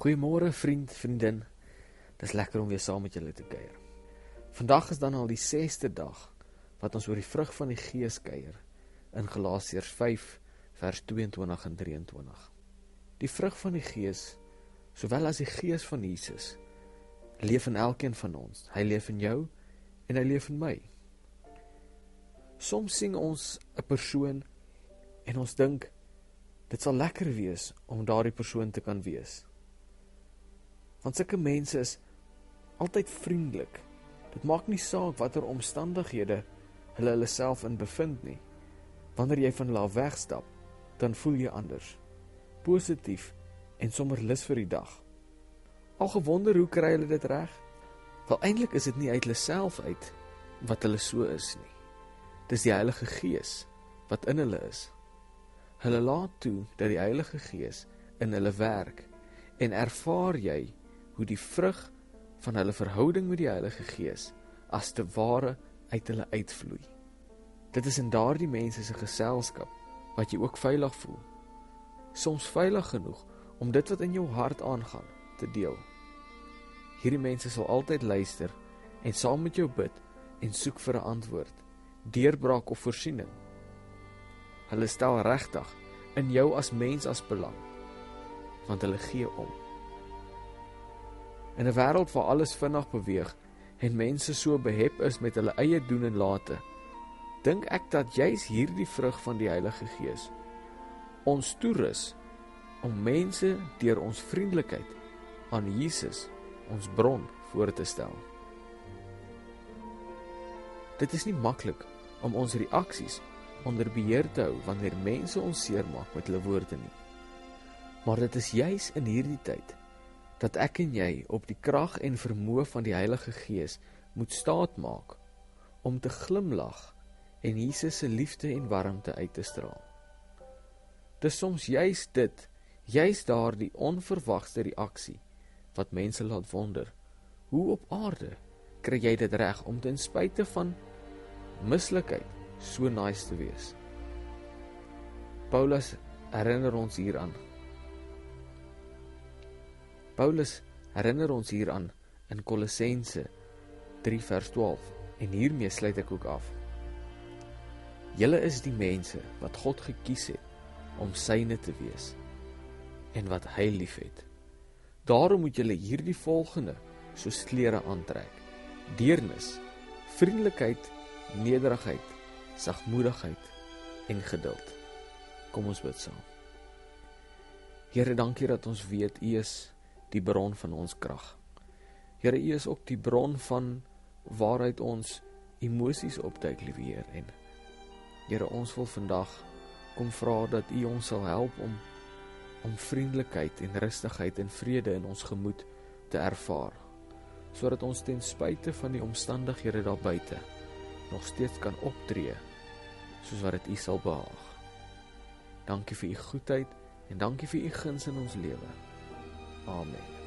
Goeiemôre vriend, vriendin. Dis lekker om weer saam met julle te kuier. Vandag is dan al die 6ste dag wat ons oor die vrug van die Gees kuier in Galasiërs 5 vers 22 en 23. Die vrug van die Gees, sowel as die Gees van Jesus, leef in elkeen van ons. Hy leef in jou en hy leef in my. Soms sien ons 'n persoon en ons dink dit sal lekker wees om daardie persoon te kan wees. Want sulke mense is altyd vriendelik. Dit maak nie saak watter omstandighede hulle hulle self in bevind nie. Wanneer jy van hulle af wegstap, dan voel jy anders. Positief en sommer lus vir die dag. Al gewonder hoe kry hulle dit reg? Wel eintlik is dit nie uit hulle self uit wat hulle so is nie. Dis die Heilige Gees wat in hulle is. Hulle laat toe dat die Heilige Gees in hulle werk en ervaar jy hoe die vrug van hulle verhouding met die Heilige Gees as te ware uit hulle uitvloei. Dit is in daardie mense se geselskap wat jy ook veilig voel. Soms veilig genoeg om dit wat in jou hart aangaan te deel. Hierdie mense sal altyd luister en saam met jou bid en soek vir 'n antwoord, deurbraak of voorsiening. Hulle stel regtig in jou as mens as belang want hulle gee om. In 'n wêreld waar alles vinnig beweeg en mense so behep is met hulle eie doen en late, dink ek dat juis hierdie vrug van die Heilige Gees ons toerus om mense deur ons vriendelikheid aan Jesus, ons bron, voor te stel. Dit is nie maklik om ons reaksies onder beheer te hou wanneer mense ons seermaak met hulle woorde nie. Maar dit is juis in hierdie tyd dat ek en jy op die krag en vermoë van die Heilige Gees moet staatmaak om te glimlag en Jesus se liefde en warmte uit te straal. Dis soms juis dit, juis daardie onverwagte reaksie wat mense laat wonder, hoe op aarde kry jy dit reg om ten spyte van mislikheid so nice te wees? Paulus herinner ons hieraan Paulus herinner ons hieraan in Kolossense 3 vers 12 en hiermee sluit ek ook af. Julle is die mense wat God gekies het om syne te wees en wat hy liefhet. Daarom moet julle hierdie volgende soos klere aantrek: deernis, vriendelikheid, nederigheid, sagmoedigheid en geduld. Kom ons bid saam. Here, dankie dat ons weet U is die bron van ons krag. Here, U is ook die bron van waaruit ons emosies opduik, liewe Heer. En Here, ons wil vandag kom vra dat U ons sal help om om vriendelikheid en rustigheid en vrede in ons gemoed te ervaar, sodat ons ten spyte van die omstandighede daar buite nog steeds kan optree soos wat dit U sal behaag. Dankie vir U goedheid en dankie vir U guns in ons lewe. Amen.